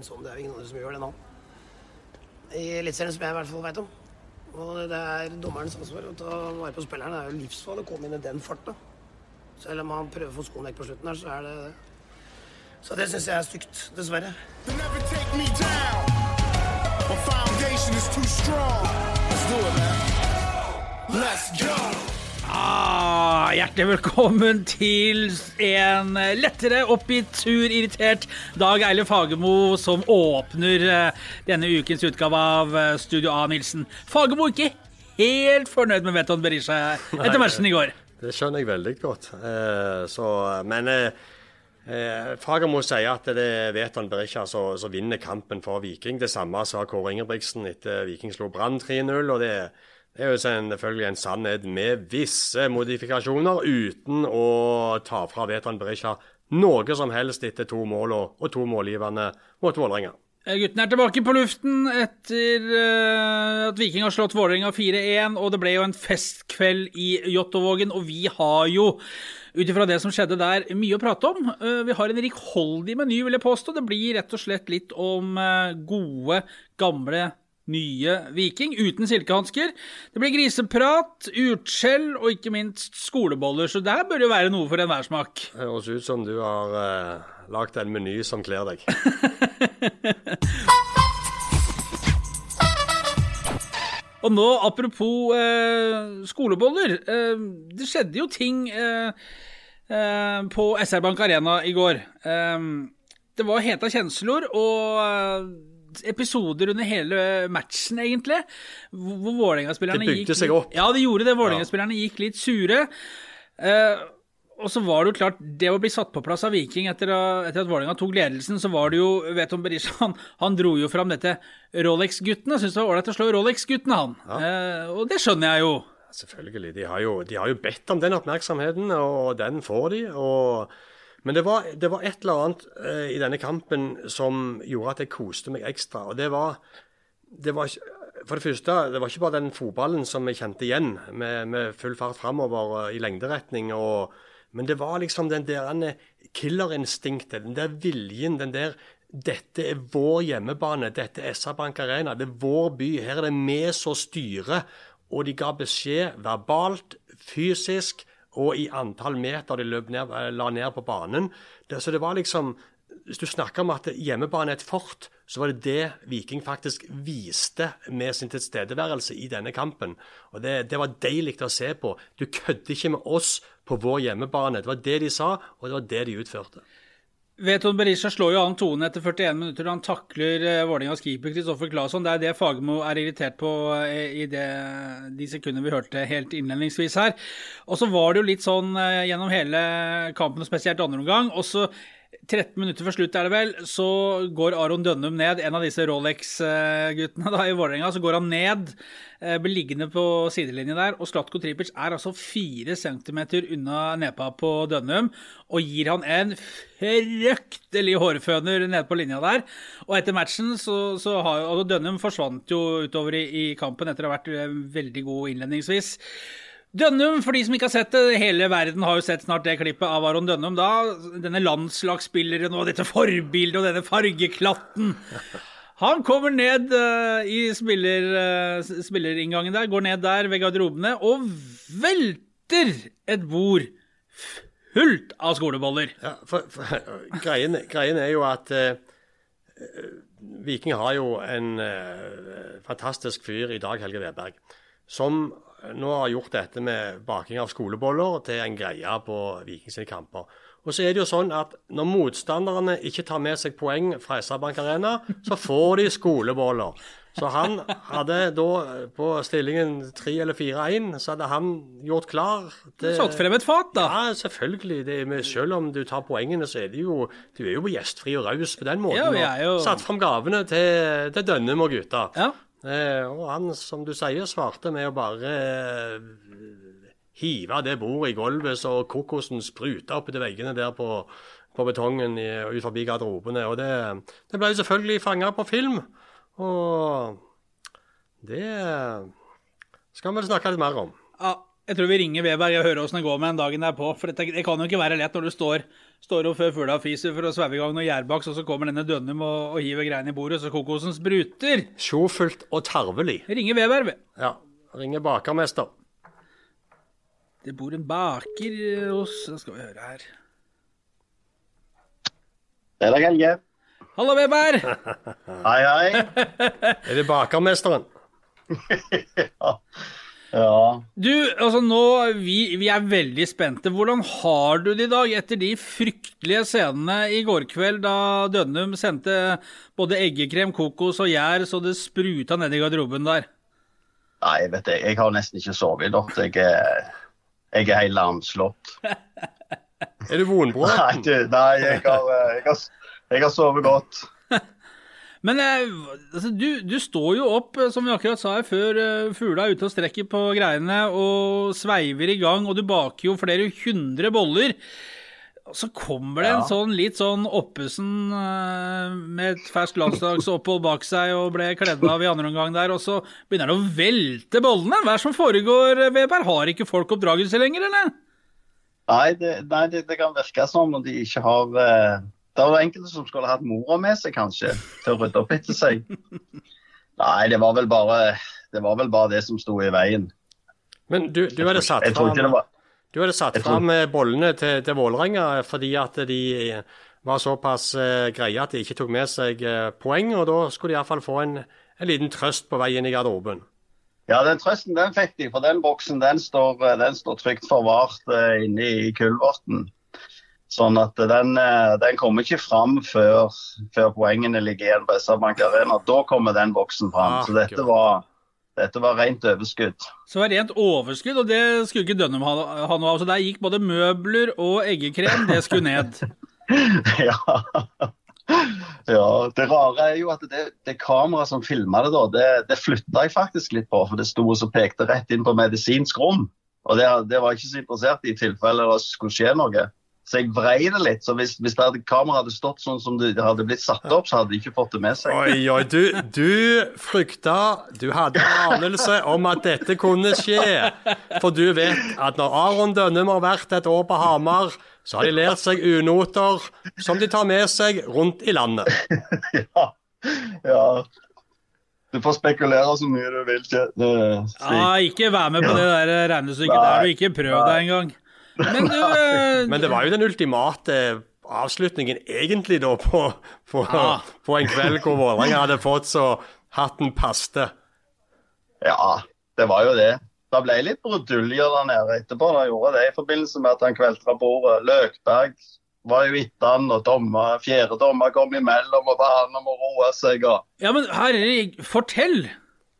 en sånn. Det er jo ingen andre som gjør det nå. I Eliteserien, som jeg i hvert fall veit om. Og det er dommerens ansvar å ta vare på spilleren. Det er jo livsfarlig å komme inn i den farta. Selv om han prøver å få skoen vekk på slutten her, så er det det. Så det syns jeg er stygt, dessverre. Let's do it, man. Let's go. Ah, hjertelig velkommen til en lettere oppgitt, sur, irritert Dag Eile Fagermo som åpner eh, denne ukens utgave av eh, Studio A. Nilsen. Fagermo ikke helt fornøyd med Veton Berisha etter matchen i går. Det skjønner jeg veldig godt. Eh, så, men eh, Fagermo sier at det er Veton Berisha som som vinner kampen for Viking. Det samme sa Kåre Ingebrigtsen etter Viking slo Brann 3-0. og det, det er jo selvfølgelig en sannhet med visse modifikasjoner, uten å ta fra Veton Berisha noe som helst etter to mål og, to målgivende mot Vålerenga. Guttene Gutten er tilbake på luften etter eh, at Viking har slått Vålerenga 4-1, og det ble jo en festkveld i Jåttåvågen, og vi har jo ut ifra det som skjedde der, mye å prate om. Eh, Vi har en rikholdig meny, vil jeg påstå. Det blir rett og slett litt om eh, gode, gamle, nye Viking uten silkehansker. Det blir griseprat, utskjell og ikke minst skoleboller, så der bør det være noe for enhver smak. Det høres ut som du har eh, lagd en meny som kler deg. Og nå, apropos eh, skoleboller. Eh, det skjedde jo ting eh, eh, på SR Bank Arena i går. Eh, det var heta kjensler og eh, episoder under hele matchen, egentlig. Hvor Vålerenga-spillerne gikk seg opp. Ja, de gjorde det. Vålerenga-spillerne gikk litt sure. Uh, og så var det jo klart, det å bli satt på plass av Viking etter, etter at Vålerenga tok ledelsen, så var det jo vet om Berisha, han, han dro jo fram dette Rolex-guttene. Syns det var ålreit å slå Rolex-guttene, han. Eh, og det skjønner jeg jo. Selvfølgelig. De har, jo, de har jo bedt om den oppmerksomheten, og den får de. Og, men det var, det var et eller annet eh, i denne kampen som gjorde at jeg koste meg ekstra. Og det var, det var For det første, det var ikke bare den fotballen som jeg kjente igjen med, med full fart framover i lengderetning. og men det var liksom den der killerinstinktet, den der viljen, den der Dette er vår hjemmebane, dette er SR Bank Arena, det er vår by. Her er det vi som styrer. Og de ga beskjed verbalt, fysisk og i antall meter de løp ned, eh, la ned på banen. Det, så det var liksom Hvis du snakker om at hjemmebane er et fort, så var det det Viking faktisk viste med sin tilstedeværelse i denne kampen. Og Det, det var deilig å se på. Du kødder ikke med oss på vår hjemmebane. Det var det de sa, og det var det de utførte. Veton Berisha slår jo an tonen etter 41 minutter da han takler eh, Vålerengas keeper Kristoffer Claesson. Det er det Fagermo er irritert på eh, i det, de sekundene vi hørte helt innledningsvis her. Og så var det jo litt sånn eh, gjennom hele kampen, og spesielt andre omgang. Og så 13 minutter før slutt er det vel, så går Aron Dønnum ned, en av disse Rolex-guttene da i Vålerenga. Så går han ned, eh, blir liggende på sidelinjen der, og Slatko Tripic er altså 4 cm unna nepa på Dønnum og gir han en fryktelig hårføner nede på linja der. Og etter matchen så, så har jo altså Dønnum forsvant jo utover i, i kampen etter å ha vært eh, veldig god innledningsvis. Dønnum, for de som ikke har sett det, hele verden har jo sett snart det klippet av Aron Dønnum da. Denne landslagsspilleren og dette forbildet og denne fargeklatten. Han kommer ned uh, i spiller, uh, spillerinngangen der, går ned der ved garderobene og velter et bord fullt av skoleboller. Ja, for, for, greien, greien er jo at uh, Viking har jo en fantastisk fyr i Dag Helge Weberg, som nå har gjort dette med baking av skoleboller til en greie på Vikings kamper. Og så er det jo sånn at når motstanderne ikke tar med seg poeng fra SR Bank Arena, så får de skoleboller. Så han hadde da på stillingen 3 eller 4-1, så hadde han gjort klar til Satt frem et fat, da. ja, selvfølgelig. Det, med, selv om du tar poengene, så er det jo Du er jo gjestfri og raus på den måten. Ja, jo- Satt fram gavene til, til Dønnum og gutta. Ja. Eh, og han, som du sier, svarte med å bare eh, hive det bordet i gulvet så kokosen spruta oppi til veggene der på, på betongen i, ut forbi garderobene. Og det, det ble selvfølgelig fanga på film. Og det skal vi vel snakke litt mer om. Ja, Jeg tror vi ringer Veberg og hører åssen det går med den dagen derpå. For det, det kan jo ikke være lett når du står, står opp før fugla fiser for å sveive i gang noe gjærbaks, og så kommer denne Dønnum og, og hiver greiene i bordet, så kokosen spruter. Sjofullt og tarvelig. Ringer Weber, vi. Ja. Ringer bakermester. Det bor en baker hos Nå skal vi høre her. Det er deg, Helge. Hallo, Weber! Hei, hei. Er det bakermesteren? Ja. Du, altså nå, vi, vi er veldig spente. Hvordan har du det i dag etter de fryktelige scenene i går kveld da Dønnum sendte både eggekrem, kokos og gjær så det spruta ned i garderoben der? Nei, vet du, jeg har nesten ikke sovet i natt. Jeg jeg er helt lamslått. Er du Nei, vonbroten? du, nei jeg, har, eh, jeg, har, jeg har sovet godt. Men eh, altså, du, du står jo opp, eh, som vi akkurat sa her, før uh, fugla er ute og strekker på greiene og sveiver i gang, og du baker jo flere hundre boller. Og så kommer det en Ja. sånn litt sånn oppesen eh, med et ferskt landslagsopphold bak seg og ble kledd av i andre omgang der, og så begynner det å velte bollene. Hva er det som foregår, Weber? Har ikke folk oppdragelse lenger, eller? Nei, det, nei, det, det kan virke som om de ikke har eh, Det var enkelte som skulle hatt mora med seg, kanskje, til å rydde opp etter seg. Nei, det var vel bare det, var vel bare det som sto i veien. Men du, du hadde satt fram var Du hadde satt fram tror- eh, bollene til, til Vålerenga fordi at de eh, var såpass eh, greie at de ikke tok med seg poeng, og da skulle de iallfall få en, en liten trøst på vei inn i garderoben. Ja, den trøsten den fikk de, for den boksen den står, den står trygt forvart inne i kulverten. Sånn at den, eh, den kommer ikke fram før, før poengene ligger igjen på SR-Bank Arena. Da kommer den boksen fram. Så dette var, dette var rent overskudd. Så det var rent overskudd, og det skulle ikke Dønnum ha, ha noe av. Så der gikk både møbler og eggekrem, det skulle ned. ja. ja. Det rare er jo at det, det kameraet som filma det, da, det, det flytta jeg faktisk litt på. For det sto og pekte rett inn på medisinsk rom. Og det, det var jeg ikke så interessert i i tilfelle det skulle skje noe. Så jeg vrei det litt. Så hvis, hvis kameraet hadde stått sånn som det hadde blitt satt opp, så hadde de ikke fått det med seg. Oi, oi, du, du frykta Du hadde en anelse om at dette kunne skje. For du vet at når Aron Dønnum har vært et år på Hamar, så har de lært seg unoter som de tar med seg rundt i landet. Ja. ja. Du får spekulere så mye du vil. Ikke, det- Ja, ikke vær med på det der regnestykket der, og ikke prøv deg engang. Men du eh, Men det var jo den ultimate avslutningen egentlig da på, på, ah. på en kveld hvor Vålerenga hadde fått så hatten paste. Ja, det var jo det. Det ble litt bruduljer der nede etterpå. Det gjorde det i forbindelse med at han kveltra bordet. Løkberg var jo etter han, og dommer, fjerde dommer kom imellom og ba han om å roe seg. Og... Ja, men herregud, fortell!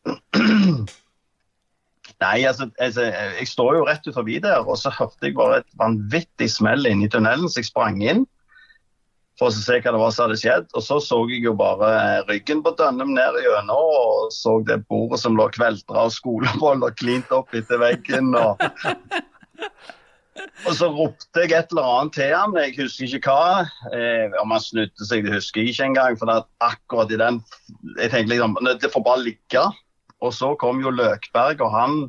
Nei, altså, altså, jeg står jo rett ut forbi der, og så hørte jeg bare et vanvittig smell inn i tunnelen, så jeg sprang inn for å se hva det var som hadde skjedd. Og så så jeg jo bare ryggen på Dønnum ned gjennom, og så det bordet som lå kveltra av skoleboller klint opp etter veggen. og... Og så ropte jeg et eller annet til han, jeg husker ikke hva. Eh, om han snudde seg, det husker jeg ikke engang. For at akkurat i den Jeg tenkte liksom Det får bare ligge. Og så kom jo Løkberg, og han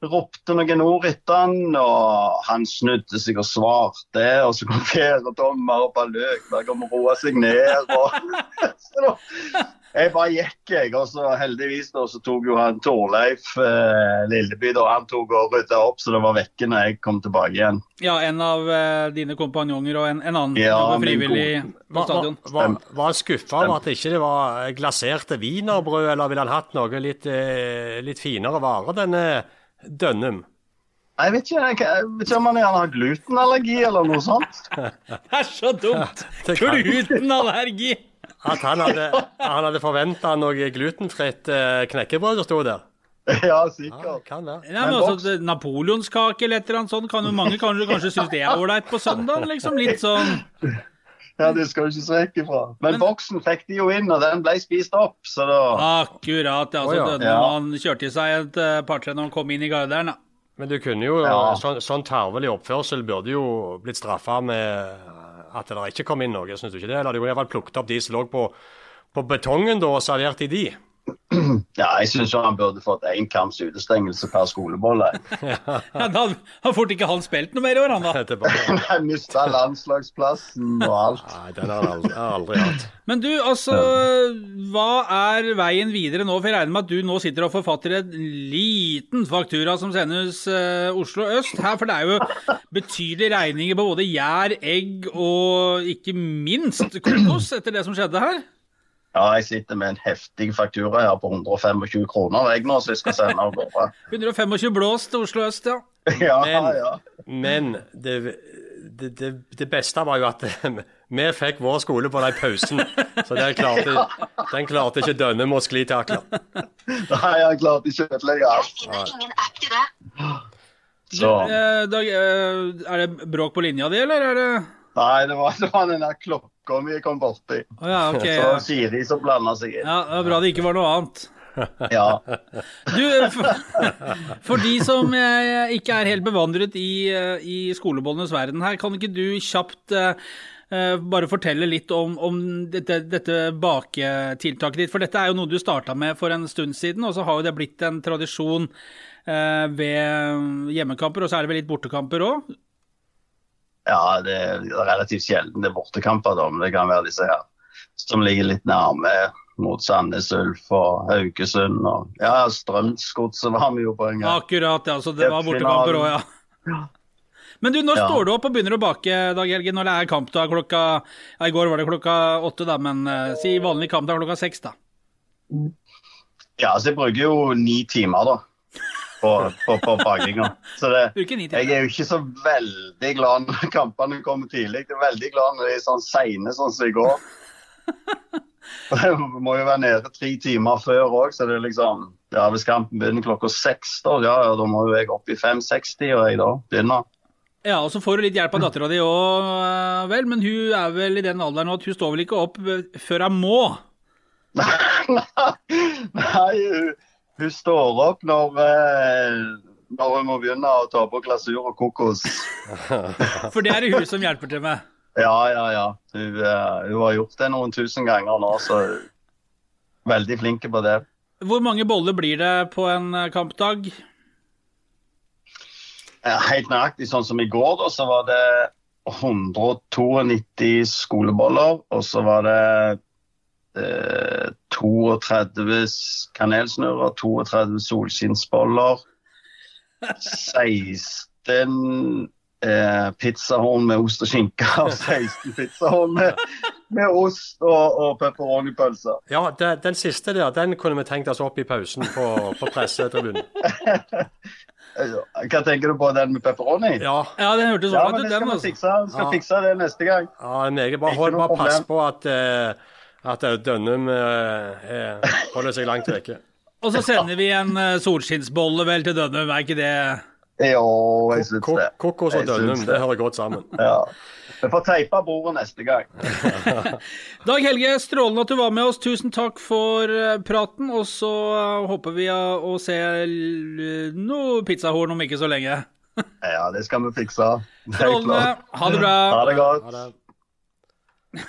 ropte noen ord etter han, og han snudde seg og svarte. Og så kom fjerde dommer og ba Løkberg om å roe seg ned. Og jeg bare gikk, jeg. Og så heldigvis da, så tok jo han Torleif eh, Lilleby da, han tok og rydda opp så det var vekke når jeg kom tilbake igjen. Ja, en av eh, dine kompanjonger og en, en annen Ja, var frivillig på stadion. var, var han skuffa over at ikke det ikke var glaserte wienerbrød, eller ville han hatt noe litt, eh, litt finere vare, denne Dønnum? Jeg vet ikke, jeg vet ikke om han gjerne har glutenallergi eller noe sånt. Det er så dumt! Glutenallergi! At han hadde, han hadde forventa noe glutenfritt eh, knekkebrød som sto der? Ja, Ja, sikkert. kan det. Ja, men altså, Napoleonskake eller et eller annet sånt kan jo mange kanskje, kanskje synes det er ålreit på søndag. Liksom litt sånn Ja, Det skal du ikke se vekk ifra. Men boksen fikk de jo inn, og den ble spist opp. Så da Akkurat. Altså, oh, ja. Dønnum, Ja. han kjørte i seg et eh, par-tre når han kom inn i garderen. da. Men du kunne jo, Ja. sånn, sånn tarvelig oppførsel burde jo blitt straffa med at det ikke kom inn noe, syns du ikke det? Eller de jo iallfall plukket opp de som lå på, på betongen da og servert i de. Ja, jeg syns han burde fått én kamps utestengelse per skolebolle. Ja, da har fort ikke han spilt noe mer i år, han da. Jeg mista landslagsplassen og alt. Nei, den har jeg har aldri hatt. Men du, altså, hva er veien videre nå? For jeg regner med at du nå sitter og forfatter en liten faktura som sendes uh, Oslo øst her, for det er jo betydelige regninger på både gjær, egg og ikke minst kokos etter det som skjedde her. Ja, jeg sitter med en heftig faktura her på 125 kroner jeg nå, så jeg skal sende av gårde. 125 blås til Oslo øst, ja. Ja, Men, ja. men det, det, det, det beste var jo at vi fikk vår skole på den pausen. Så den klarte, den klarte ikke Dønnem å sklitakle. Nei, han klarte ikke å ødelegge alt. Så Eh, Dag, eh, er det bråk på linja di, eller er det Nei, det var, det var den der klokka vi kom borti. Oh, ja, okay. Så Siri som blanda seg inn. Ja, det var bra det ikke var noe annet. Ja. Du, for, for de som eh, ikke er helt bevandret i, eh, i skolebollenes verden her, kan ikke du kjapt eh, bare fortelle litt om, om dette, dette baketiltaket ditt? For dette er jo noe du starta med for en stund siden, og så har jo det blitt en tradisjon uh, ved hjemmekamper, og så er det vel litt bortekamper òg? Ja, det er relativt sjelden det er bortekamper, da, men det kan være disse her som ligger litt nærme mot Sandnes Ulf og Haugesund. og ja, Strømsgodset var vi jo på en gang. Akkurat, ja. Så det var bortekamper òg, ja. Men du, når Ja. står du opp og begynner å bake, Dag Helge, når det er kampdag klokka ja, I går var det klokka åtte, da, men uh, si vanlig kampdag klokka seks, da. Ja, så jeg bruker jo ni timer da, på, på, på bakinga. Så det, jeg er jo ikke så veldig glad når kampene kommer tidlig. Jeg er veldig glad når de er sånn seine sånn som i går. Jeg må jo være nede tre timer før òg, så det er liksom ja, Hvis kampen begynner klokka seks, da, ja, da må jo jeg opp i 5.60 og jeg da begynner. Ja, og så får du litt hjelp av dattera di òg, vel. Men hun er vel i den alderen nå at hun står vel ikke opp eh, før hun må. Nei, hun, hun står opp når, eh, når hun må begynne å ta på glasur og kokos. For det er det hun som hjelper til med. Ja, ja, ja. Hun, eh, hun har gjort det noen tusen ganger nå, så veldig flink på det. Hvor mange boller blir det på en eh, kampdag? Helt nøyaktig sånn som i går, da, så var det 192 skoleboller, og så var det eh, 32 kanelsnurrer, 32 solskinnsboller, 16 eh, pizzahorn med ost og skinke, og 16 pizzahorn med, med ost og, og pepperoni-pølser. Ja, det, den siste der, den kunne vi tenkt oss opp i pausen på, på pressetribunen. Hva tenker du på den med pepperoni? Ja, Ja, den hørtes Ja, men det skal den. vi fikse. Vi skal Ja. fikse det neste gang. ja meget bra. Hold bare pass på at, eh, at eh, Dønnum eh, er- holder seg langt vekke. Og så sender vi en eh, solskinnsbolle vel til Dønnum, er ikke det Jo, jeg syns det. Kokos og Dønnum, det. hører godt sammen. Ja. Vi får teipe bordet neste gang. Dag Helge, strålende at du var med oss. Tusen takk for eh, praten. Og så eh, håper vi å, se noe pizzahorn om ikke så lenge. Ja, det skal vi fikse. Strålende. Ha det bra. Ha det godt. Ha det.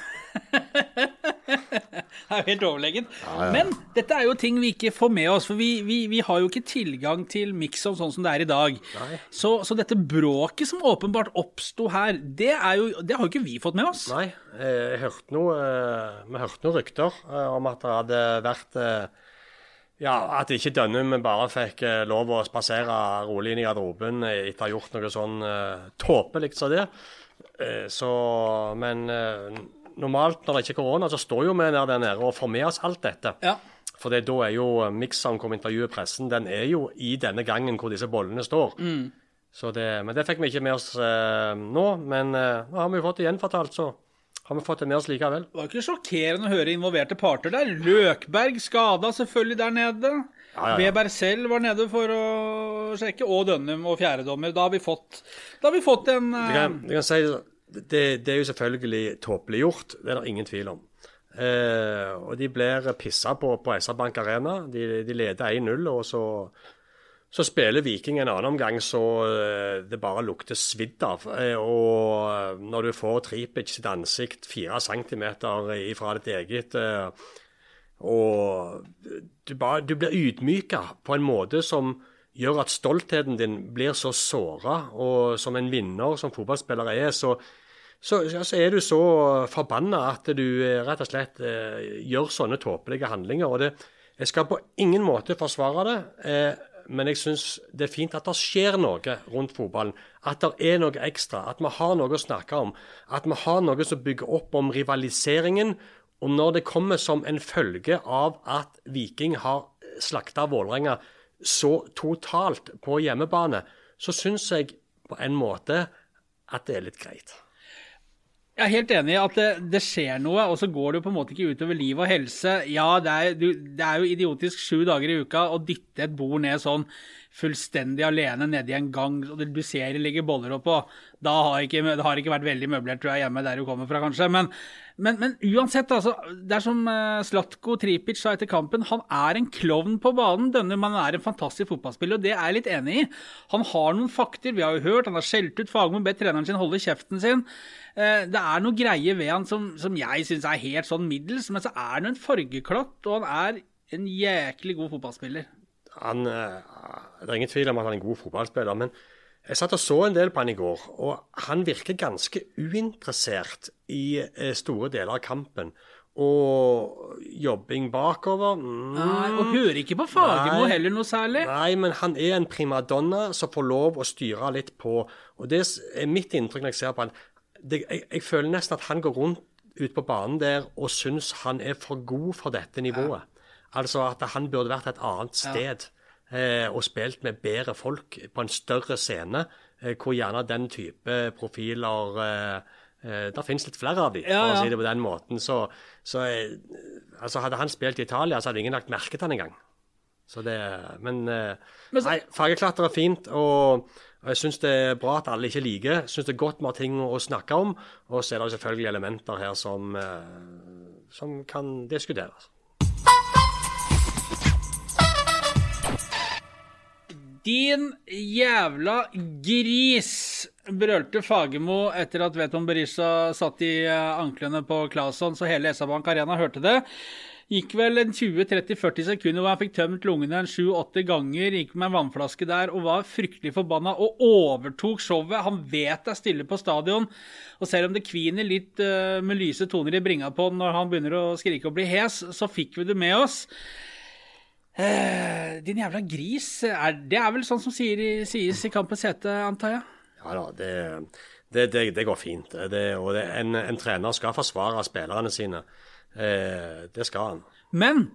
Det er jo helt overlegent. Men dette er jo ting vi ikke får med oss, for vi, vi, vi har jo ikke tilgang til Mixon sånn som det er i dag. Så, så dette bråket som åpenbart oppsto her, det, er jo, det har jo ikke vi fått med oss. Nei, jeg hørte noe, eh, vi hørte noen rykter eh, om at det hadde vært eh, ja, At ikke Dønnum bare fikk lov å spasere rolig inn i garderoben etter å ha gjort noe sånn tåpelig som det. Eh, Så, men normalt når det ikke er korona, så står jo vi der, nede og får med oss alt dette. Ja. For da er jo mikseren hvor vi intervjuer pressen, den er jo i denne gangen hvor disse bollene står. Så det, men det fikk vi ikke med oss eh, nå. Men eh, nå har vi jo fått det gjenfortalt, så har vi fått det med oss likevel. Det var ikke sjokkerende å høre involverte parter der. Løkberg skada selvfølgelig der nede. ja, ja. Weber selv var nede for å sjekke, og Dønnum og fjerdedommer. Da har vi fått, da har vi fått en eh... du, kan, jeg kan si, det, det er jo selvfølgelig tåpelig gjort, det er det ingen tvil om. Eh, og de blir pissa på på SR-Bank Arena. De, de leder 1-0, og så, så spiller Viking en annen omgang så eh, det bare lukter svidd av. Eh, og når du får Tripic sitt ansikt fire centimeter ifra ditt eget eh, og du, bare, du blir ydmyka på en måte som gjør at stoltheten din blir så såra. Og som en vinner som fotballspiller er, så, så, altså, er du så forbanna at du eh, rett og slett eh, gjør sånne tåpelige handlinger. og det, Jeg skal på ingen måte forsvare det. Eh, men jeg syns det er fint at det skjer noe rundt fotballen. At det er noe ekstra. At vi har noe å snakke om. At vi har noe som bygger opp om rivaliseringen. Og når det kommer som en følge av at Viking har slakta Vålerenga så totalt på hjemmebane, så syns jeg på en måte at det er litt greit. Jeg er helt enig i at det, det, skjer noe, og så går det på en måte ikke utover liv og helse. Ja, det er, du, det er, jo idiotisk sju dager i uka å dytte et bord ned sånn fullstendig alene nedi en gang, og du ser det ligger boller oppå. Da har ikke, det har ikke vært veldig møblert, tror jeg, hjemme der du kommer fra, kanskje. Men, men, men uansett, altså. Det er som uh, Slatko Tripic sa etter kampen. Han er en klovn på banen. Denne mannen er en fantastisk fotballspiller, og det er jeg litt enig i. Han har noen fakter, vi har jo hørt. Han har skjelt ut Fagermo, bedt treneren sin holde kjeften sin. Uh, det er noe greie ved han som, som jeg syns er helt sånn middels, men så er han en fargeklatt, og han er en jæklig god fotballspiller. Han, uh, det er ingen tvil om at han er en god fotballspiller, men jeg satt og så en del på han i går, og han virker ganske uinteressert i eh, store deler av kampen. Og jobbing bakover mm, Nei, Og hører ikke på Fagermo heller noe særlig. Nei, men han er en primadonna som får lov å styre litt på. Og det er mitt inntrykk når jeg ser på han. Det, jeg, jeg, føler nesten at han går rundt ute på banen der og syns han er for god for dette nivået. Ja. Altså at han burde vært et annet sted. Ja og spilt med bedre folk på en større scene, eh, hvor gjerne den type profiler eh, eh Det finnes litt flere av dem, ja, for å si det på den måten. Så, så eh, altså Hadde han spilt i Italia, så hadde ingen lagt merke til han engang. Så det, men, eh, nei, fargeklatter er fint. og og Jeg syns det er bra at alle ikke liker. Syns det er godt vi har ting å snakke om. Og så er det selvfølgelig elementer her som, som kan diskuteres. Din jævla gris, brølte Fagermo etter at Veton Berisha satt i eh, anklene på Claesson, så hele SR-Bank Arena hørte det. Gikk vel en 20-30-40 sekunder hvor han fikk tømt lungene en 7-8 ganger. Gikk med en vannflaske der og var fryktelig forbanna og overtok showet. Han vet det er stille på stadion. Og selv om det kviner litt uh, med lyse toner i bringa på når han begynner å skrike og bli hes, så fikk vi det med oss. Eh, din jævla gris. Er, det er vel sånn som sier, sies i Kampens hete, antar jeg? Ja da, det, det, det, det går fint. og en, en, trener skal forsvare spillerne sine. Eh, det skal han. Men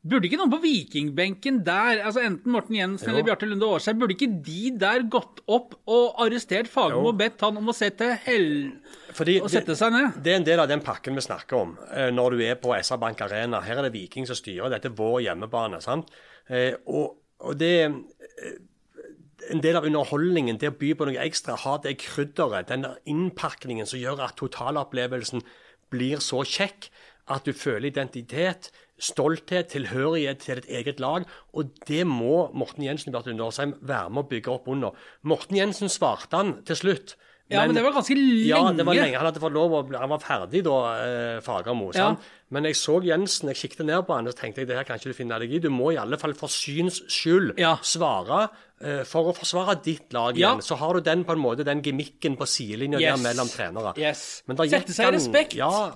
Burde ikke noen på vikingbenken der, altså enten Morten Jensen jo. eller Bjarte Lunde Årsheim, burde ikke de der gått opp og arrestert Fagermo og bedt han om å se til hell... Fordi og sette seg ned? Det er en del av den pakken vi snakker om eh, når du er på SR Bank Arena. Her er det Viking som styrer, dette er vår hjemmebane. sant? Eh, og, og det eh, en del av underholdningen, det å by på noe ekstra, ha det krydderet, den der innpakningen som gjør at totalopplevelsen blir så kjekk at du føler identitet stolthet, tilhørighet til et eget lag. Og det må Morten Jensen og Bjarte Lundersheim være med å bygge opp under. Morten Jensen svarte han til slutt. Men, ja, men det var ganske lenge. Ja, det var lenge. Han hadde fått lov å Han var ferdig da, eh, Fagermo. Ja. Men jeg så Jensen, jeg kikket ned på han og tenkte jeg, det her kan ikke du finne deg i. Du må i alle fall for syns skyld ja. svare eh, for å forsvare ditt lag igjen. Ja. Så har du den på en måte, den gimmicken på sidelinja yes. der mellom trenere. Yes. Sette seg i respekt. Ja,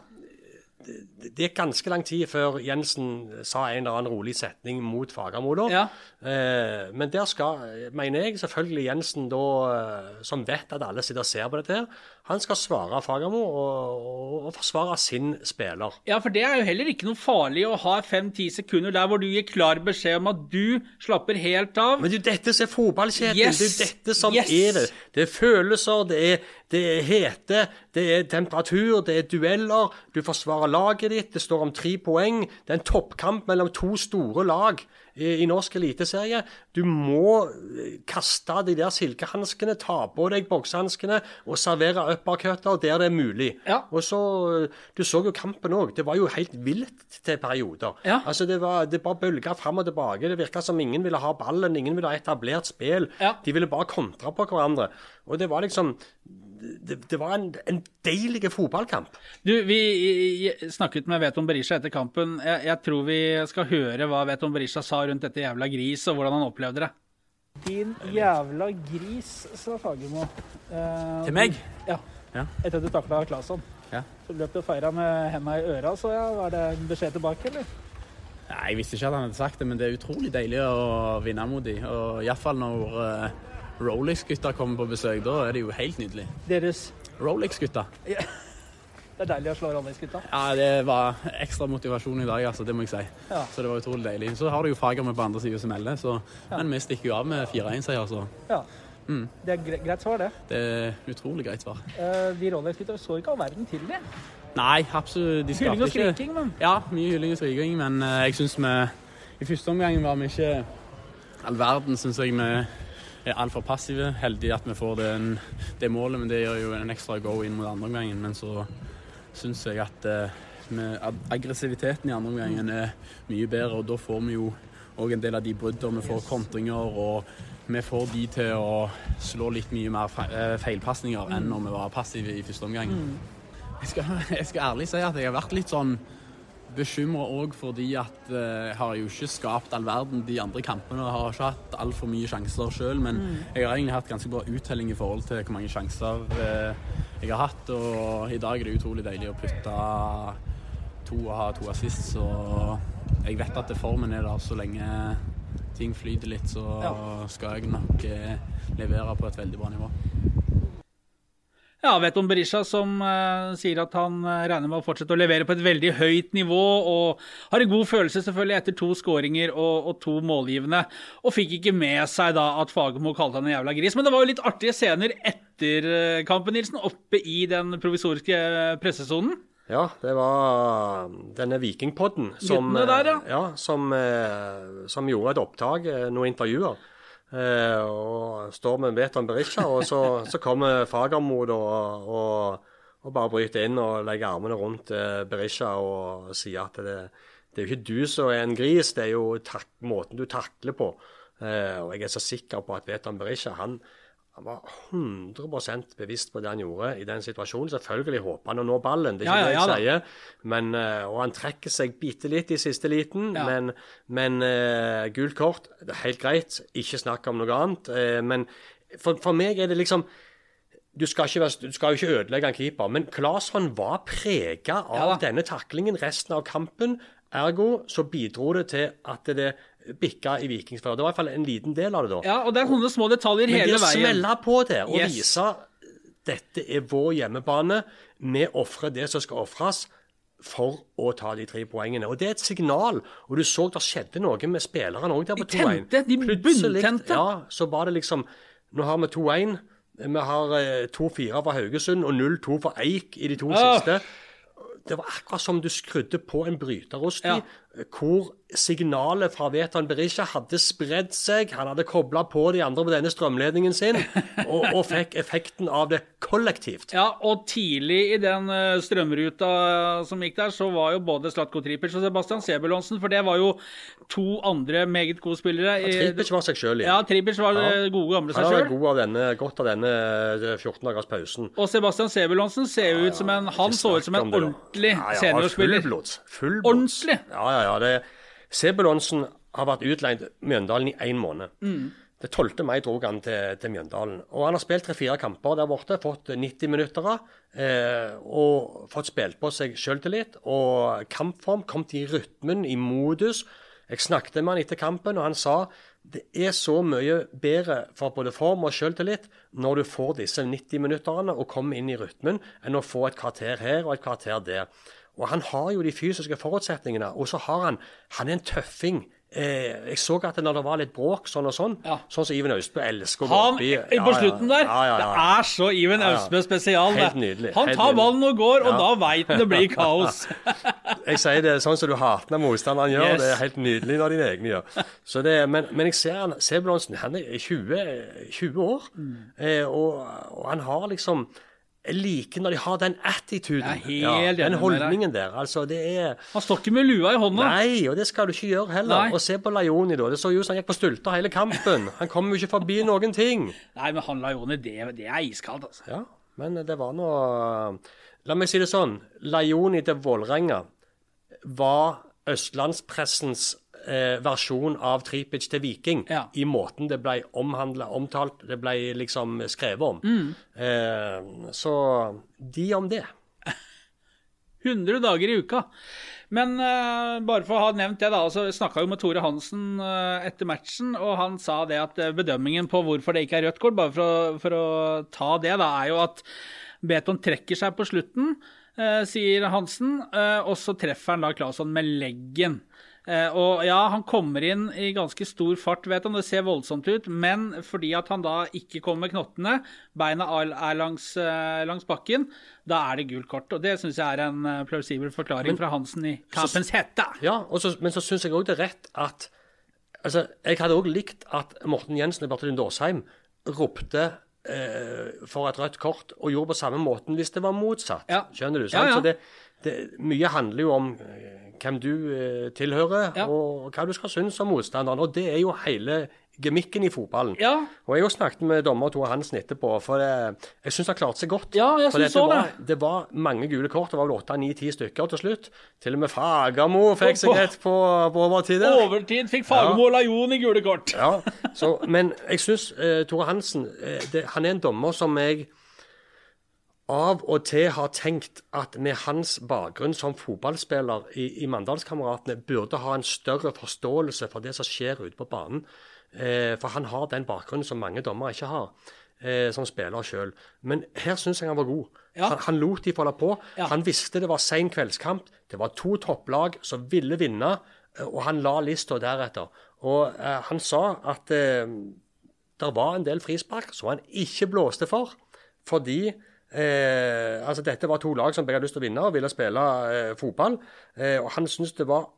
det gikk ganske lang tid før Jensen sa en eller annen rolig setning mot Fagermo. Ja. Eh, men der skal, mener jeg selvfølgelig Jensen, da, eh, som vet at alle sitter og ser på dette, her, han skal svare Fagermo og, og, og, forsvare sin spiller. Ja, for det er jo heller ikke noe farlig å ha fem-ti sekunder der hvor du gir klar beskjed om at du slapper helt av. Men det er jo dette som er fotballkjeden. Yes. Det er jo dette som yes. er det. Det er følelser, det er, det er hete, det er temperatur, det er dueller. Du forsvarer laget ditt, det står om tre poeng. Det er en toppkamp mellom to store lag i, i norsk eliteserie. Du må eh, kaste de der silkehanskene, ta på deg boksehanskene og servere uppercutter der det er mulig. Ja. Og så, Du så jo kampen òg. Det var jo helt vilt til perioder. Ja. Altså Det var det bare bølga fram og tilbake. Det virka som ingen ville ha ballen, ingen ville ha etablert spill. Ja. De ville bare kontre på hverandre. Og det var liksom det, det var en, en deilig fotballkamp. Du, vi snakket med Veton Berisha etter kampen. Jeg, jeg tror vi skal høre hva Veton Berisha sa rundt dette jævla gris, og hvordan han opplevde det. Din jævla gris, sa Fagermo. Til meg? Ja. Ja. Etter at du takla Claesson. Ja. Så løp du og feira med henda i øra, så ja. Var det en beskjed tilbake, eller? Nei, Jeg visste ikke at han hadde sagt det, men det er utrolig deilig å vinne mot dem. Og iallfall når uh, Rolex-gutta kommer på besøk. Da er det jo helt nydelig. Deres Rolex-gutta. Det er deilig å slå Rolex-gutta. Ja, det var ekstra motivasjon i dag, altså. Det må jeg si. Ja. Så det var utrolig deilig. Så har du jo Fagermo på andre sida som melder, så Men vi stikker jo av med 4-1-seier, så Ja. Det er gre greit svar, det. det er utrolig greit svar. Eh, de Rolex-gutta så ikke all verden til det. Nei, absolutt. De Hylling og skriking, men Ja, mye hylling og skriking, men eh, jeg syns vi I første omgang var vi ikke all verden, syns jeg vi er altfor passive. Heldig at vi får den, det målet, men det gjør jo en ekstra go inn mot andre omgangen. Men så syns jeg at eh, med aggressiviteten i andre omgangen er mye bedre, og da får vi jo òg en del av de bruddene. Vi får kontringer, og vi får de til å slå litt mye mer eh, feilpasninger enn når vi var passive i første omgang. Jeg skal, jeg skal ærlig si at jeg har vært litt sånn bekymra òg fordi at eh, jeg har jo ikke skapt all verden de andre kampene. Jeg har ikke hatt altfor mye sjanser sjøl, men jeg har egentlig hatt ganske bra uttelling i forhold til hvor mange sjanser eh, jeg har hatt. Og i dag er det utrolig deilig å putte to og ha to assist, så jeg vet at formen er der så lenge ting flyter litt, så skal jeg nok eh, levere på et veldig bra nivå. Ja, vet om Berisha som uh, sier at han eh, regner med å fortsette å levere på et veldig høyt nivå, og har en god følelse selvfølgelig etter to skåringer og, og to målgivende. Og fikk ikke med seg da at Fagermo kalte han en jævla gris. Men det var jo litt artige scener etter eh, kampen, Nilsen, oppe i den provisoriske pressesonen. Ja, det var denne Vikingpodden som, der, ja. ja, som, som gjorde et opptak, noen intervjuer. Eh, og står med Beton Berisha, og så, så kommer Fagermo da, og, og bare bryter inn og legger armene rundt eh, Berisha og sier at det, det er jo ikke du som er en gris, det er jo måten du takler på. Eh, og jeg er så sikker på at Beton Berisha han, han var 100% bevisst på det han gjorde i den situasjonen. Selvfølgelig håper han å nå ballen, det er ikke ja, det jeg ja sier. Men, eh, og han trekker seg bitte litt i siste liten, Ja. men, men uh, gult kort, det er helt greit. Ikke snakk om noe annet. Uh, men for, for meg er det liksom du skal, ikke være, du skal jo ikke ødelegge en keeper, men Claesson var prega av Ja denne taklingen resten av kampen. Ergo så bidro det til at det bikka i Vikings. Det var i hvert fall en liten del av det da. Ja, og det er sånne små detaljer Men det hele veien. smelle på det og Yes. vise dette er vår hjemmebane, vi ofrer det som skal ofres for å ta de tre poengene. Og Det er et signal. Og du så det skjedde noe med spillerne òg der på 2-1. tente, de bunntente. Ja, så var det liksom Nå har vi 2-1. Vi har eh, 2-4 fra Haugesund og 0-2 for Eik i de to oh. siste. Det var akkurat som du skrudde på en bryterost i, Ja. Hvor signalet fra Vetan Berisha hadde spredd seg. Han hadde kobla på de andre på denne strømledningen sin, og, og fikk effekten av det kollektivt. Ja, og tidlig i den eh, strømruta som gikk der, så var jo både Slatko Tripic og Sebastian Sebulonsen, for det var jo to andre meget gode spillere. Ja, Tripic var seg sjøl Ja, ja. Tripic var Ja. gode gamle seg sjøl. Han var god av denne, godt av denne eh, 14 dagers pausen. Og Sebastian Sebulonsen ser jo ut som en Han så ut som en ordentlig seniorspiller. Fullblods. Fullblods. Ordentlig. Ja, ja, ja. Det, Sebulonsen har vært utleid Mjøndalen i én måned. Mm. Det 12. mai dro han til, til Mjøndalen. Og han har spilt tre-fire kamper der borte, fått 90 minutter eh, og fått spilt på seg selvtillit og kampform. Kommet i rytmen, i modus. Jeg snakket med han etter kampen, og han sa det er så mye bedre for både form og selvtillit når du får disse 90 minutterne og kommer inn i rytmen, enn å få et kvarter her og et kvarter der. Og han har jo de fysiske forutsetningene, og så har han Han er en tøffing. Eh, jeg så at når det var litt bråk sånn og sånn, Ja. sånn som Iven Austbø elsker å gå oppi i- på slutten der, Ja, det er så Iven. Austbø spesial. Helt nydelig, Han tar nydelig. ballen og går, og da veit han det blir kaos. Jeg sier det sånn som du hater når motstanderen gjør. Yes. Det er helt nydelig når dine egne gjør. Så det, men, men jeg ser han, Sebulonsen han er 20, 20 år, Mm. eh, og, og han har liksom liker når de har den attituden. Enig den holdningen der. Altså, det er Han står ikke med lua i hånda. Nei, og det skal du ikke gjøre heller. Nei. Og se på Laioni, da. Det så jo ut som han gikk på stulter hele kampen. Han kommer jo ikke forbi noen ting. Nei, men han Laioni, det, det er iskaldt, altså. Ja. Men det var nå La meg si det sånn. Laioni til Vålerenga var østlandspressens eh, versjon av Tripic til Viking. Ja. I måten det ble omhandla, omtalt, det ble liksom skrevet om. Mm. Eh, så de om det. 100 dager i uka. Men uh, bare for å ha nevnt det, da, så snakka jo med Tore Hansen uh, etter matchen, og han sa det at eh, bedømmingen på hvorfor det ikke er rødt kort, bare for å, for å ta det, da, er jo at Beton trekker seg på slutten, uh, sier Hansen, og så treffer han da Claesson med leggen. Eh, og ja, han kommer inn i ganske stor fart, vet han, det ser voldsomt ut, men fordi at han da ikke kommer med knottene, beina er langs, eh, langs bakken, da er det gult kort. Og det syns jeg er en eh, plausibel forklaring fra Hansen i kampens hette. Ja, så, men så syns jeg òg det er rett at altså, Jeg hadde òg likt at Morten Jensen og Bertil Dåsheim ropte eh, for et rødt kort, og gjorde på samme måten hvis det var motsatt. Ja. Skjønner du? Ja, ja. Så det, det, mye handler jo om eh, hvem du eh, tilhører, Ja. og hva du skal synes om motstanderen. Og det er jo hele gemikken i fotballen. Ja. Og jeg har snakket med dommer Tore Hansen etterpå, for det, jeg syns han klarte seg godt. Ja, jeg synes det var, det var mange gule kort. Det var vel åtte, ni, ti stykker til slutt. Til og med Fagermo fikk seg et på, på overtid. Overtid fikk Fagermo og Lajon i gule kort. Ja, så, men jeg syns eh, Tore Hansen eh, det, Han er en dommer som jeg av og til har tenkt at med hans bakgrunn som fotballspiller i, i Mandalskameratene burde ha en større forståelse for det som skjer ute på banen. Eh, for han har den bakgrunnen som mange dommere ikke har. Eh, som spiller sjøl. Men her syns jeg han var god. Ja. Han, han lot de få holde på. Ja. Han visste det var sen kveldskamp. Det var to topplag som ville vinne, eh, og han la lista deretter. Og eh, han sa at eh, det var en del frispark som han ikke blåste for, fordi eh, altså Dette var to lag som begge hadde lyst til å vinne og ville spille eh, fotball. Eh, og han syntes det var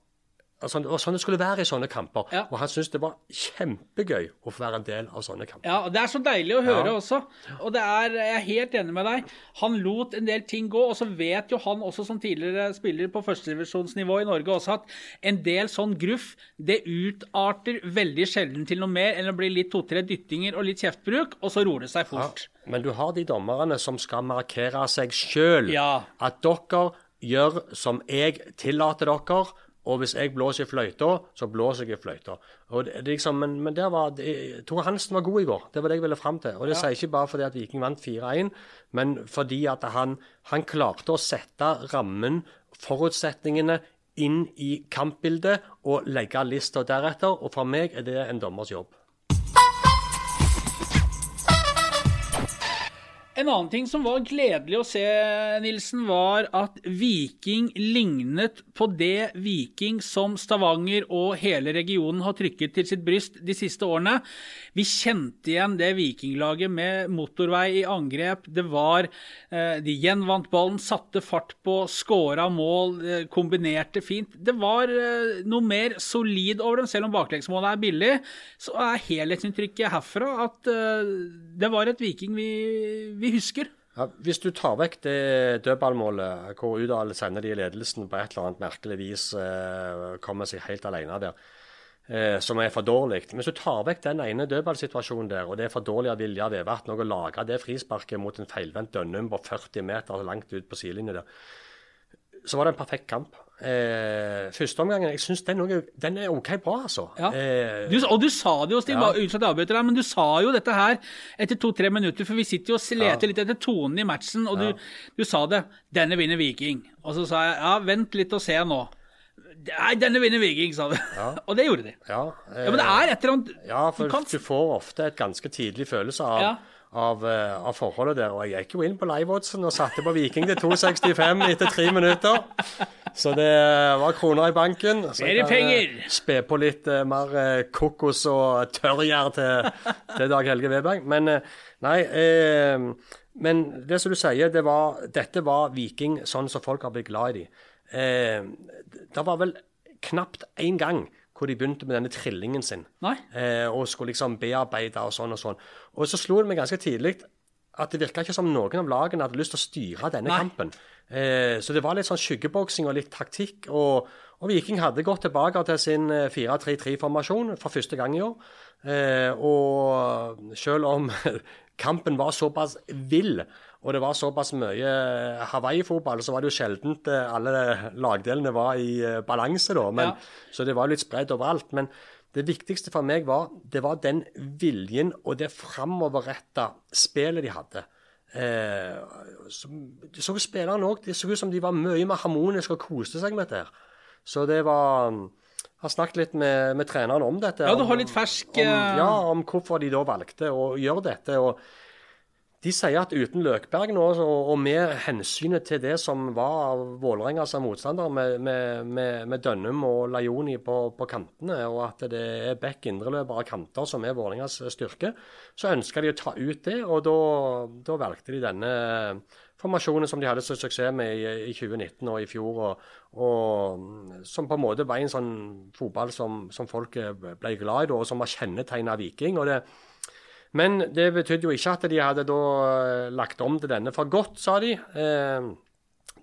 altså, det var sånn det skulle være i sånne kamper. Ja. Og han syntes det var kjempegøy å få være en del av sånne kamper. Ja, og Det er så deilig å høre Ja. også. Og det er, Jeg er helt enig med deg. Han lot en del ting gå, og så vet jo han også som tidligere spiller på førstedivisjonsnivå i Norge også at en del sånn gruff det utarter veldig sjelden til noe mer enn å bli litt to-tre dyttinger og litt kjeftbruk, og så roer det seg fort. Men du har de dommerne som skal markere seg sjøl. Ja. At dere gjør som jeg tillater dere. Og hvis jeg blåser i fløyta, så blåser jeg i fløyta. Og det, det liksom, men, men var, det, Tore Hansen var god i går. Det var det jeg ville fram til. Og det sier jeg ikke bare fordi at Viking vant 4-1, men fordi at han, han klarte å sette rammen, forutsetningene, inn i kampbildet og legge lista deretter. Og for meg er det en dommers jobb. En annen ting som var gledelig å se, Nilsen, var at Viking lignet på det Viking som Stavanger og hele regionen har trykket til sitt bryst de siste årene. Vi kjente igjen det Vikinglaget med motorvei i angrep. Det var eh, De gjenvant ballen, satte fart på, skåra mål, eh, kombinerte fint. Det var eh, noe mer solid over dem, selv om baklengsmålet er billig. Så er helhetsinntrykket herfra at det var et Viking vi, vi husker. Ja, hvis du tar vekk det dødballmålet hvor Udal sender de i ledelsen på et eller annet merkelig vis, eh, kommer seg helt alene der, eh, som er for dårlig. Hvis du tar vekk den ene dødballsituasjonen der, og det er for dårlig av Vilja Vevatn å lage det frisparket mot en feilvendt Dønnum på 40 meter langt ut på sidelinja der, så var det en perfekt kamp. Eh, Førsteomgangen jeg synes den, den er OK bra, altså. Ja. Eh, Du, og du sa det jo, Stig, Ja. jeg avbryter deg, men du sa jo dette her etter to-tre minutter, for vi sitter jo og leter Ja. litt etter tonen i matchen, og du, du sa det 'Denne vinner Viking'. Og så sa jeg 'Ja, vent litt og se nå'. Nei, denne vinner Viking, sa du. og det gjorde de. ja, eh, Ja, Men det er et eller annet Ja, for du kan- du får ofte et ganske tidlig følelse av, Ja. av, eh, av forholdet der. Og jeg gikk jo inn på live-oddsen og satte på Viking til 2,65 etter tre minutter. Så det var kroner i banken. Så jeg kan, eh. Spe på litt uh, mer uh, kokos og tørrgjær til, til Dag Helge Veberg. Men uh, nei eh, Men det som du sier, det var, dette var Viking sånn som folk har blitt glad i dem. Eh, det var vel knapt én gang hvor de begynte med denne trillingen sin. Eh, og skulle liksom bearbeide og sånn og sånn. Og så slo det meg ganske tidlig at det virka ikke som noen av lagene hadde lyst til å styre denne Nei. kampen. Eh, så det var litt sånn skyggeboksing og litt taktikk. Og, og Viking hadde gått tilbake til sin eh, 4-3-3-formasjon for første gang i år. Eh, og selv om kampen var såpass vill og det var såpass mye Hawaii-fotball, så var det jo sjeldent eh, alle lagdelene var i eh, balanse, da. Men, Ja. Så det var litt spredd overalt. Men det viktigste for meg var, det var den viljen og det framoverretta spillet de hadde. Eh, så, så spillerne òg. Det så ut som de var mye mer harmoniske og koste seg med dette. Så det var Jeg har snakket litt med, med treneren om dette. Ja, du har litt fersk, om, eh, Ja, om hvorfor de da valgte å gjøre dette. og de sier at uten Løkberg nå, og, med hensynet til det som var av Vålerenga som motstander, med, med, med, med Dønnum og Lajoni på, på kantene, og at det er back indreløpere kanter som er Vålerengas styrke, så ønsker de å ta ut det. Og da, da valgte de denne formasjonen som de hadde så suksess med i, i 2019 og i fjor, og, og som på en måte var en sånn fotball som, som folk ble glad i, og som var kjennetegnet av Viking. og det men det betydde jo ikke at de hadde da eh, lagt om til denne for godt, sa de. Eh,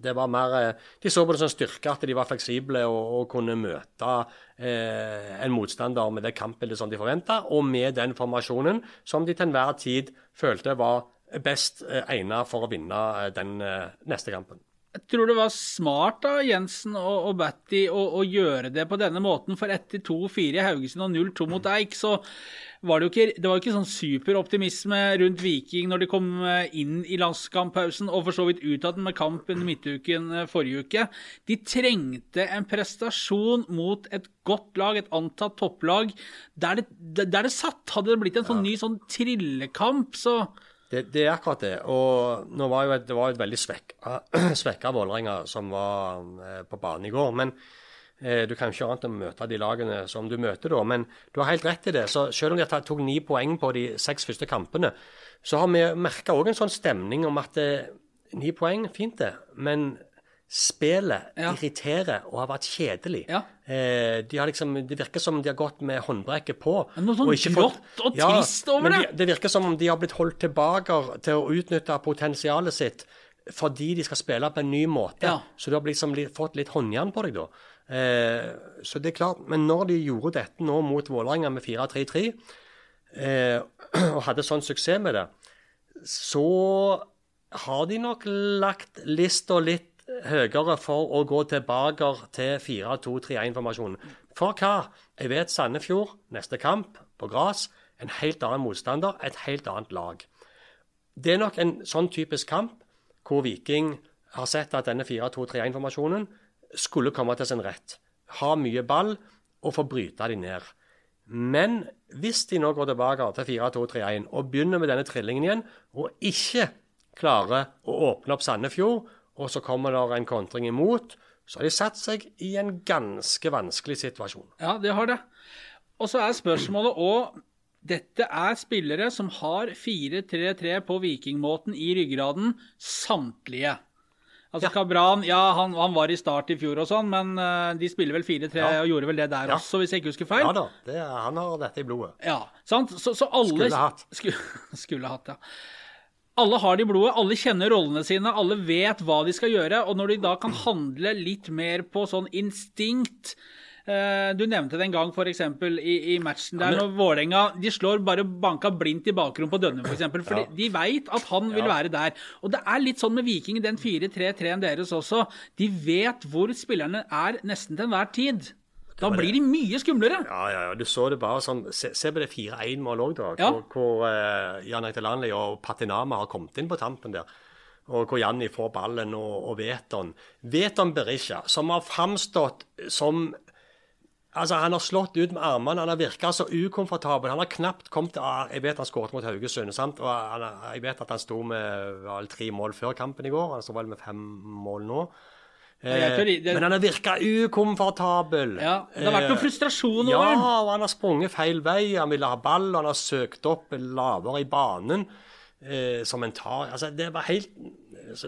det var mer, eh, De så på det som styrke at de var fleksible og, og kunne møte en motstander med det kampbildet som de forventa, og med den formasjonen som de til enhver tid følte var best egnet for å vinne den neste kampen. Jeg tror det var smart av Jensen og, og Batty å, å gjøre det på denne måten, for etter 2-4 i Haugesund og 0-2 mot Eik, så var det jo ikke, det var jo ikke sånn superoptimisme rundt Viking når de kom eh, inn i landskamppausen, og for så vidt ut av den med kamp under midtuken eh, forrige uke. De trengte en prestasjon mot et godt lag, et antatt topplag, der det, der det satt. Hadde det blitt en sånn ny sånn trillekamp, så Det, det er akkurat det. Og nå var jo et, det var et veldig svekka, svekka Vålerenga som var eh, på banen i går. Men du kan jo ikke annet enn å møte de lagene som du møter da. Men du har helt rett i det. Så selv om de tok ni poeng på de seks første kampene, så har vi merka òg en sånn stemning om at eh, ni poeng, fint det. Men spillet Ja. irriterer og har vært kjedelig. Ja. Eh, de har liksom, det virker som de har gått med håndbrekket på. Noe sånn og grått og trist over men det. De, det virker som om de har blitt holdt tilbake til å utnytte potensialet sitt fordi de skal spille på en ny måte. Ja. Så du har liksom fått litt håndjern på deg da. Eh, så det er klart, Men når de gjorde dette nå mot Vålerenga med 4-3-3, eh, og hadde sånn suksess med det, så har de nok lagt lista litt høyere for å gå tilbake til 4-2-3-1-formasjonen. For hva? Jeg vet Sandefjord, neste kamp, på gress, en helt annen motstander, et helt annet lag. Det er nok en sånn typisk kamp hvor Viking har sett at denne 4-2-3-1-formasjonen skulle komme til sin rett. Ha mye ball og få bryte de ned. Men hvis de nå går tilbake til 4-2-3-1 og begynner med denne trillingen igjen, og ikke klarer å åpne opp Sandefjord, og så kommer det en kontring imot, så har de satt seg i en ganske vanskelig situasjon. Ja, det har det. Og så er spørsmålet òg Dette er spillere som har 4-3-3 på vikingmåten i ryggraden, samtlige. Altså Kabran, ja, han, han var i start i fjor og sånn, men uh, de spiller vel 4-3 Ja. og gjorde vel det der Ja. også, hvis jeg ikke husker feil? Ja da, det, han har dette i blodet. Ja, sant? Så, så alle Skulle hatt. Skulle, skulle hatt, ja. Alle har det i blodet, alle kjenner rollene sine, alle vet hva de skal gjøre. Og når de da kan handle litt mer på sånn instinkt Du nevnte det en gang f.eks. I, i matchen der når Vålerenga De slår bare banka blindt i bakrom på Dønne, f.eks. For, eksempel, for Ja. de veit at han vil være der. Og det er litt sånn med Viking i den 4-3-3-en deres også. De vet hvor spillerne er nesten til enhver tid. Da blir de mye skumlere. Ja, ja, ja. Du så det bare sånn Se, se på det 4-1-målet òg, da. Ja. Hvor, hvor uh, Jan Eitelandli og Patinama har kommet inn på tampen der. Og hvor Janni får ballen, og, og Veton. Veton Berisha, som har framstått som Altså, Han har slått ut med armene, han har virka så ukomfortabel. Han har knapt kommet ah, Jeg vet han skåret mot Haugesund, sant? og han, jeg vet at han sto med vel, tre mål før kampen i går. Han står vel med fem mål nå. Eh, de- det- Men han har virka ukomfortabel. Ja, Det har vært noe Eh, frustrasjon over over Ja, og han har sprunget feil vei. Han ville ha ball, og han har søkt opp lavere i banen. Eh, som en tar Altså, det var helt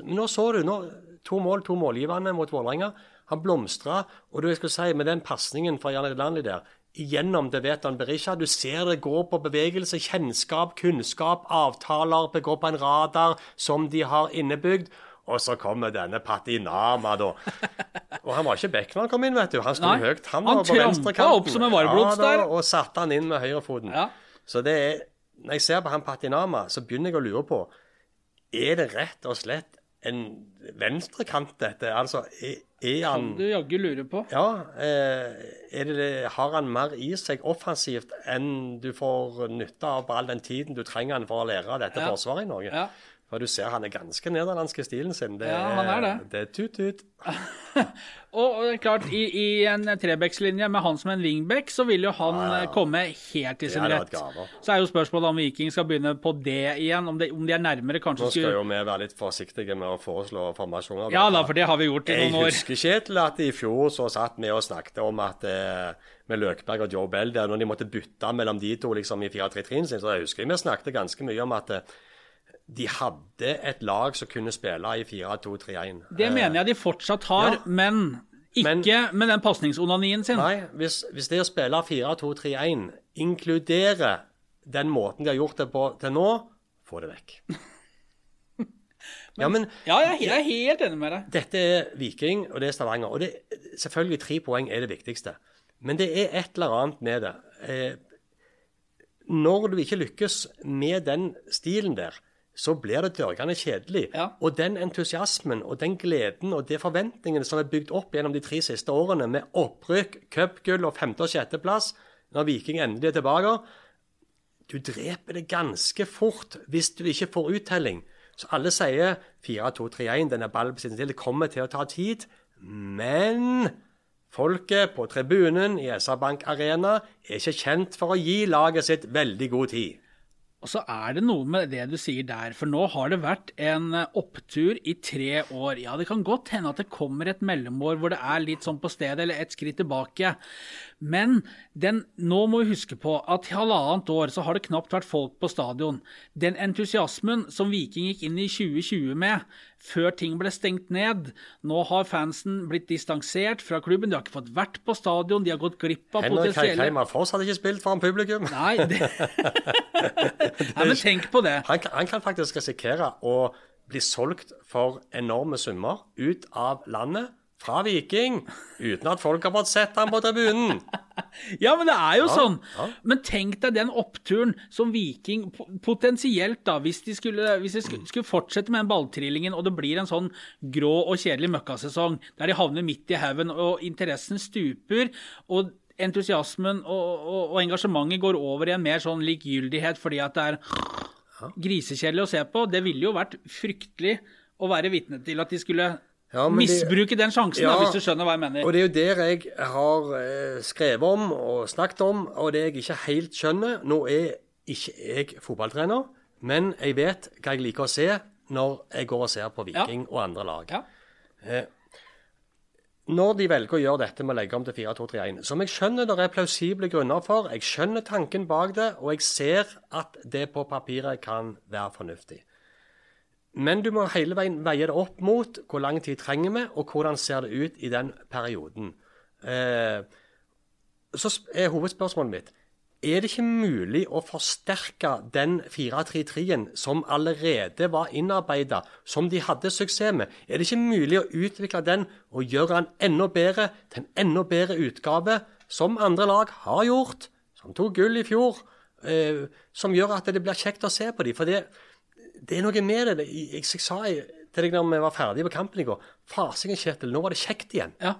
nå så du nå, to mål, to målgivende mot Vålerenga. Han blomstra. Og du, jeg skulle si, med den pasningen fra Jan Edlandli der Igjennom det vet han Berisha. Du ser det går på bevegelse, kjennskap, kunnskap, avtaler. Det går på en radar som de har innebygd. Og så kommer denne Patinama, da. Og han var ikke back når han kom inn, vet du. Han sto Nei, høyt. Han, han var på venstrekanten. opp som en ja, da. Og satte han inn med høyrefoten. Ja. Så det er Når jeg ser på han Patinama, så begynner jeg å lure på Er det rett og slett en venstrekant, dette? Altså, er, er han Kan du jaggu lure på. Ja, eh, er det, har han mer i seg offensivt enn du får nytte av på all den tiden du trenger han for å lære dette Ja. forsvaret i Norge? Ja. For du ser han er ganske nederlandsk i stilen sin. Det, Ja, han er det. Det er tut-tut. Og og klart, i, i en trebekslinje med han som en wingback, så vil jo han eh, komme helt i sin rett. Så er jo spørsmålet om Viking skal begynne på det igjen, om, det, om de er nærmere kanskje Nå skal skulle jo vi være litt forsiktige med å foreslå formasjoner. Ja da, for det har vi gjort i noen år. Jeg husker Kjetil at i fjor så satt vi og snakket om at eh, med Løkberg og Joe Bell der, når de måtte bytte mellom de to liksom i 4-3-3-en sin, så jeg husker vi snakket ganske mye om at eh, de hadde et lag som kunne spille i 4-2-3-1. Det mener jeg de fortsatt har, Ja. men ikke med den pasningsonanien sin. Nei, hvis, hvis det å spille 4-2-3-1 inkluderer den måten de har gjort det på til nå, få det vekk. ja, men Ja, jeg, er- jeg er helt enig med deg. dette er Viking, og det er Stavanger. Og det, selvfølgelig tre poeng er det viktigste. Men det er et eller annet med det. Eh, når du ikke lykkes med den stilen der, så blir det dørgende kjedelig. Ja. Og den entusiasmen og den gleden og de forventningene som er bygd opp gjennom de tre siste årene, med opprykk, cupgull og femte- og sjetteplass, når Viking endelig er tilbake Du dreper det ganske fort hvis du ikke får uttelling. Så alle sier 4-2-3-1, denne ballbesittelsen til, det kommer til å ta tid. Men folket på tribunen i SR Bank Arena er ikke kjent for å gi laget sitt veldig god tid. Og så er det noe med det du sier der, for nå har det vært en eh, opptur i tre år. Ja, det kan godt hende at det kommer et mellomår hvor det er litt sånn på stedet, eller et skritt tilbake. Men den, nå må vi huske på at i halvannet år så har det knapt vært folk på stadion. Den entusiasmen som Viking gikk inn i 2020 med, før ting ble stengt ned Nå har fansen blitt distansert fra klubben, de har ikke fått vært på stadion, de har gått glipp av Henrik potensielle Heimar Foss hadde ikke spilt foran publikum. Nei, det... Nei, men tenk på det. Han, han kan faktisk risikere å bli solgt for enorme summer ut av landet fra Viking, uten at folk har fått sett ham på tribunen. Ja, men det er jo sånn. ja. Men tenk deg den oppturen som Viking potensielt, da, hvis de skulle, hvis de skulle, skulle fortsette med den balltrillingen, og det blir en sånn grå og kjedelig møkkasesong der de havner midt i haugen, og interessen stuper, og entusiasmen og, og, og engasjementet går over i en mer sånn likegyldighet fordi at det er grisekjedelig å se på. Det ville jo vært fryktelig å være vitne til at de skulle Ja, misbruke den sjansen, Ja, da, hvis du skjønner hva jeg mener. Og det er jo der jeg har eh, skrevet om og snakket om, og det jeg ikke helt skjønner Nå er ikke jeg fotballtrener, men jeg vet hva jeg liker å se når jeg går og ser på Viking og andre lag. Ja. Når de velger å gjøre dette med å legge om til 4-2-3-1, som jeg skjønner det er plausible grunner for, jeg skjønner tanken bak det, og jeg ser at det på papiret kan være fornuftig. Men du må hele veien veie det opp mot hvor lang tid trenger vi, og hvordan ser det ut i den perioden. Eh, så er hovedspørsmålet mitt er det ikke mulig å forsterke den 4-3-3-en som allerede var innarbeida, som de hadde suksess med? Er det ikke mulig å utvikle den og gjøre den enda bedre til en enda bedre utgave, som andre lag har gjort, som tok gull i fjor, eh, som gjør at det blir kjekt å se på dem? For det, det er noe med det. Jeg, jeg, sa til deg når vi var ferdige på kampen i går Fasingen, Kjetil, nå var det kjekt igjen. Ja.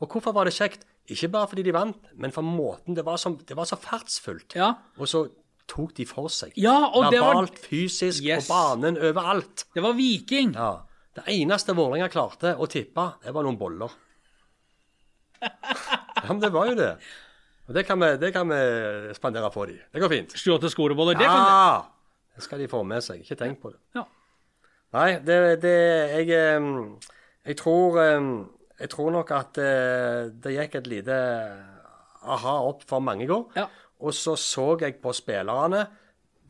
Og hvorfor var det kjekt? Ikke bare fordi de vant, men for måten det var, som, det var så fartsfullt. Ja. Og så tok de for seg. Ja, og det var- Verbalt, fysisk, Yes. på banen, overalt. Det var Viking. Ja. Det eneste Vålerenga klarte å tippe, det var noen boller. Ja, men det var jo det. Og det kan vi, det kan vi spandere på dem. Det går fint. 28 skoleboller. Det kan Ja! Det skal de få med seg. Ikke tenk på det. Ja. Nei, det, det Jeg Jeg tror Jeg tror nok at det, det gikk et lite aha opp for mange i går. Ja. Og så så jeg på spillerne.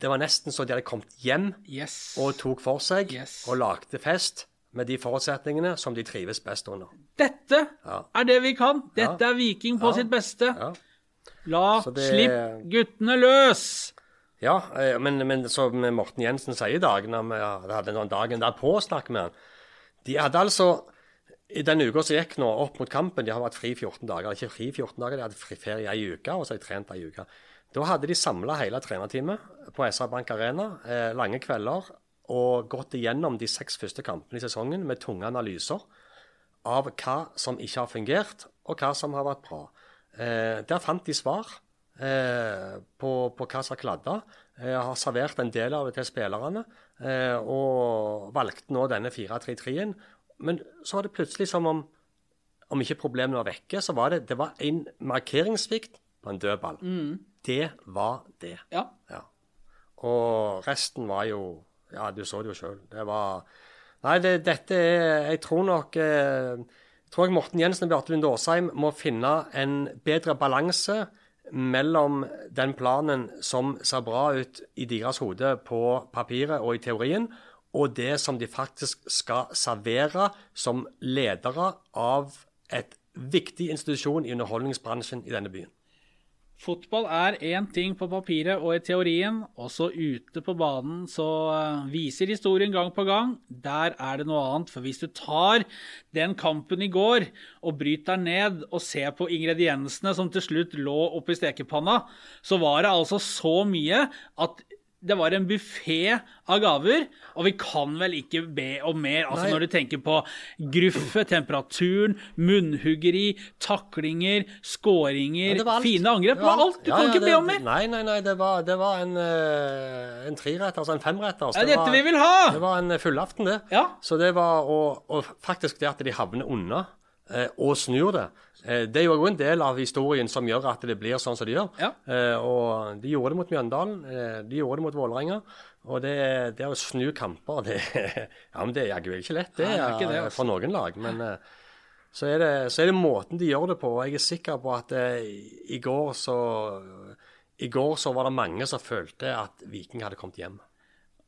Det var nesten så de hadde kommet hjem Yes. og tok for seg Yes. og lagde fest med de forutsetningene som de trives best under. Dette Ja. er det vi kan. Dette er Viking på Ja. sitt beste. Ja. La det- slipp guttene løs! Ja, eh, men, men som Morten Jensen sier i dag, når vi hadde noen dagen derpå snakke med han De hadde altså i den uka som gikk nå, opp mot kampen, de har vært fri 14 dager. Ikke fri 14 dager, de hadde fri ferie ei uke, og så har de trent ei uke. Da hadde de samla hele trenerteamet på SR Bank Arena. Eh, lange kvelder, og gått igjennom de seks første kampene i sesongen med tunge analyser av hva som ikke har fungert, og hva som har vært bra. Eh, der fant de svar eh, på, på, hva som har kladda. Eh, har servert en del av det til spillerne, eh, og valgte nå denne 4-3-3-en. Men så var det plutselig som om om ikke problemene var vekke, så var det, det var en markeringssvikt på en død ball. Det var det. Ja. Ja. Og resten var jo Ja, du så det jo sjøl. Det var Nei, det, dette er Jeg tror nok eh, jeg tror Morten Jensen og Bjarte Lund Aasheim må finne en bedre balanse mellom den planen som ser bra ut i deres hode på papiret og i teorien, og det som de faktisk skal servere som ledere av et viktig institusjon i underholdningsbransjen i denne byen. Fotball er én ting på papiret og i teorien, også ute på banen så eh, viser historien gang på gang. Der er det noe annet. For hvis du tar den kampen i går og bryter ned og ser på ingrediensene som til slutt lå oppi stekepanna, så var det altså så mye at det var en buffé av gaver, og vi kan vel ikke be om mer. Altså Nei. Når du tenker på gruffet, temperaturen, munnhuggeri, taklinger, skåringer, Ja, var fine angrep. Det var alt! Du Ja, kan ja, ikke det, be om mer. Nei, nei, nei. Det var, det var en, eh, en treretter, altså en femretter. Det er dette vi vil ha! Det var en fullaften, det. Ja. Så det var, og, og faktisk det at de havner unna og snur det, eh, det er jo en del av historien som gjør at det blir sånn som det gjør. Ja. Eh, og de gjorde det mot Mjøndalen, eh, de gjorde det mot Vålerenga. Og det, det å snu kamper, det, ja, men det er jaggu ikke lett, det, Nei, det er eh, altså. for noen lag. Men eh, så er, det, så er det måten de gjør det på. og Jeg er sikker på at eh, i går så i går så var det mange som følte at Viking hadde kommet hjem.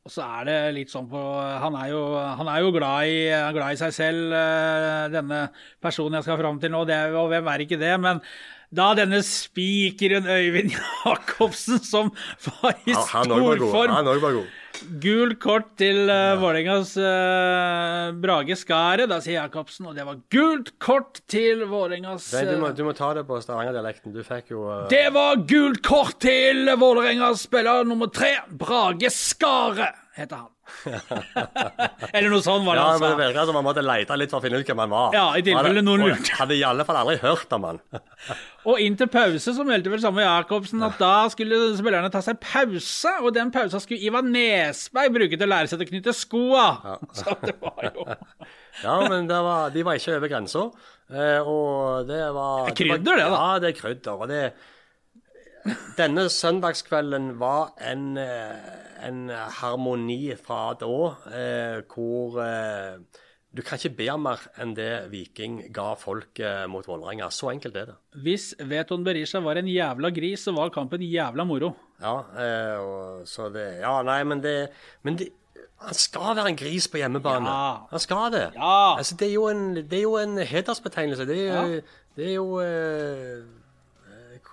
Og så er det litt sånn på Han er jo, han er jo glad, i, glad i seg selv, eh, denne personen jeg skal fram til nå. Det er, og hvem er ikke det? Men da denne spikeren Øyvind Jacobsen, som var i Ja, han også Gult kort til uh, Vålerengas uh, Brage Skaret. Da sier Jacobsen, og det var gult kort til Vålerengas uh, du, eh, du må ta det på Stavanger-dialekten. Du fikk jo uh... Det var gult kort til Vålerengas spiller nummer tre. Brage Skaret heter han. Eller noe sånt var det Ja, han men det virker virka som man måtte lete litt for å finne ut hvem han var. Ja, i tilfelle noen lurte. Hadde i alle fall aldri hørt om han. Og inn til pause så meldte vel samme Jacobsen at da skulle spillerne ta seg pause, og den pausa skulle Ivar Nesberg bruke til å lære seg å knytte skoa. Så det var jo Ja, men det var, de var ikke over grensa. Eh, og det var Det er krydder, det, da. Ja, det er krydder. Og det Denne søndagskvelden var en, eh, en harmoni fra da, eh, hvor eh, Du kan ikke be om mer enn det Viking ga folk eh, mot Vålerenga. Så enkelt er det. Hvis Veton Berisha var en jævla gris, så var kampen jævla moro. Ja, eh, og, så det Ja, nei, men det Men det, han skal være en gris på hjemmebane. Ja. Han skal det. Ja. Altså, det, er jo en, det er jo en hedersbetegnelse. Det er, Ja. det er jo eh,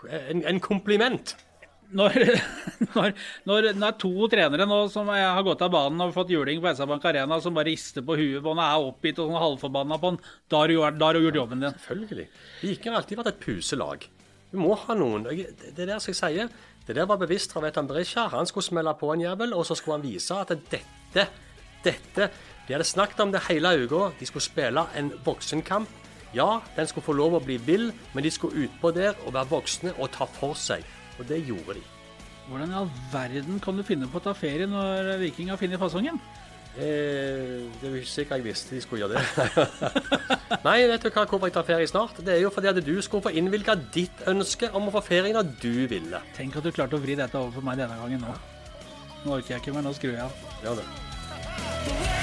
en, en kompliment. Når, når, når det er to trenere nå som har gått av banen og fått juling på SR-Bank Arena, som bare rister på huet på han er oppgitt og sånn halvforbanna på han, da har du gjort, jobben din. Selvfølgelig. Viking har alltid vært et puselag. Du må ha noen. Det er det som jeg sier. Det der var bevisst fra Vetan Berisha. Han skulle smelle på en jævel, og så skulle han vise at dette, dette De hadde snakket om det hele uka. De skulle spille en voksenkamp. Ja, den skulle få lov å bli vill, men de skulle utpå der og være voksne og ta for seg. Og det gjorde de. Hvordan i all verden kan du finne på å ta ferie når Viking har funnet fasongen? Eh, det er ikke sikkert jeg visste de skulle gjøre det. Nei, vet du hva, hvorfor jeg tar ferie snart? Det er jo fordi at du skulle få innvilga ditt ønske om å få ferie når du ville. Tenk at du klarte å vri dette over for meg denne gangen nå. Nå orker jeg ikke mer, nå skrur jeg av. Gjør det.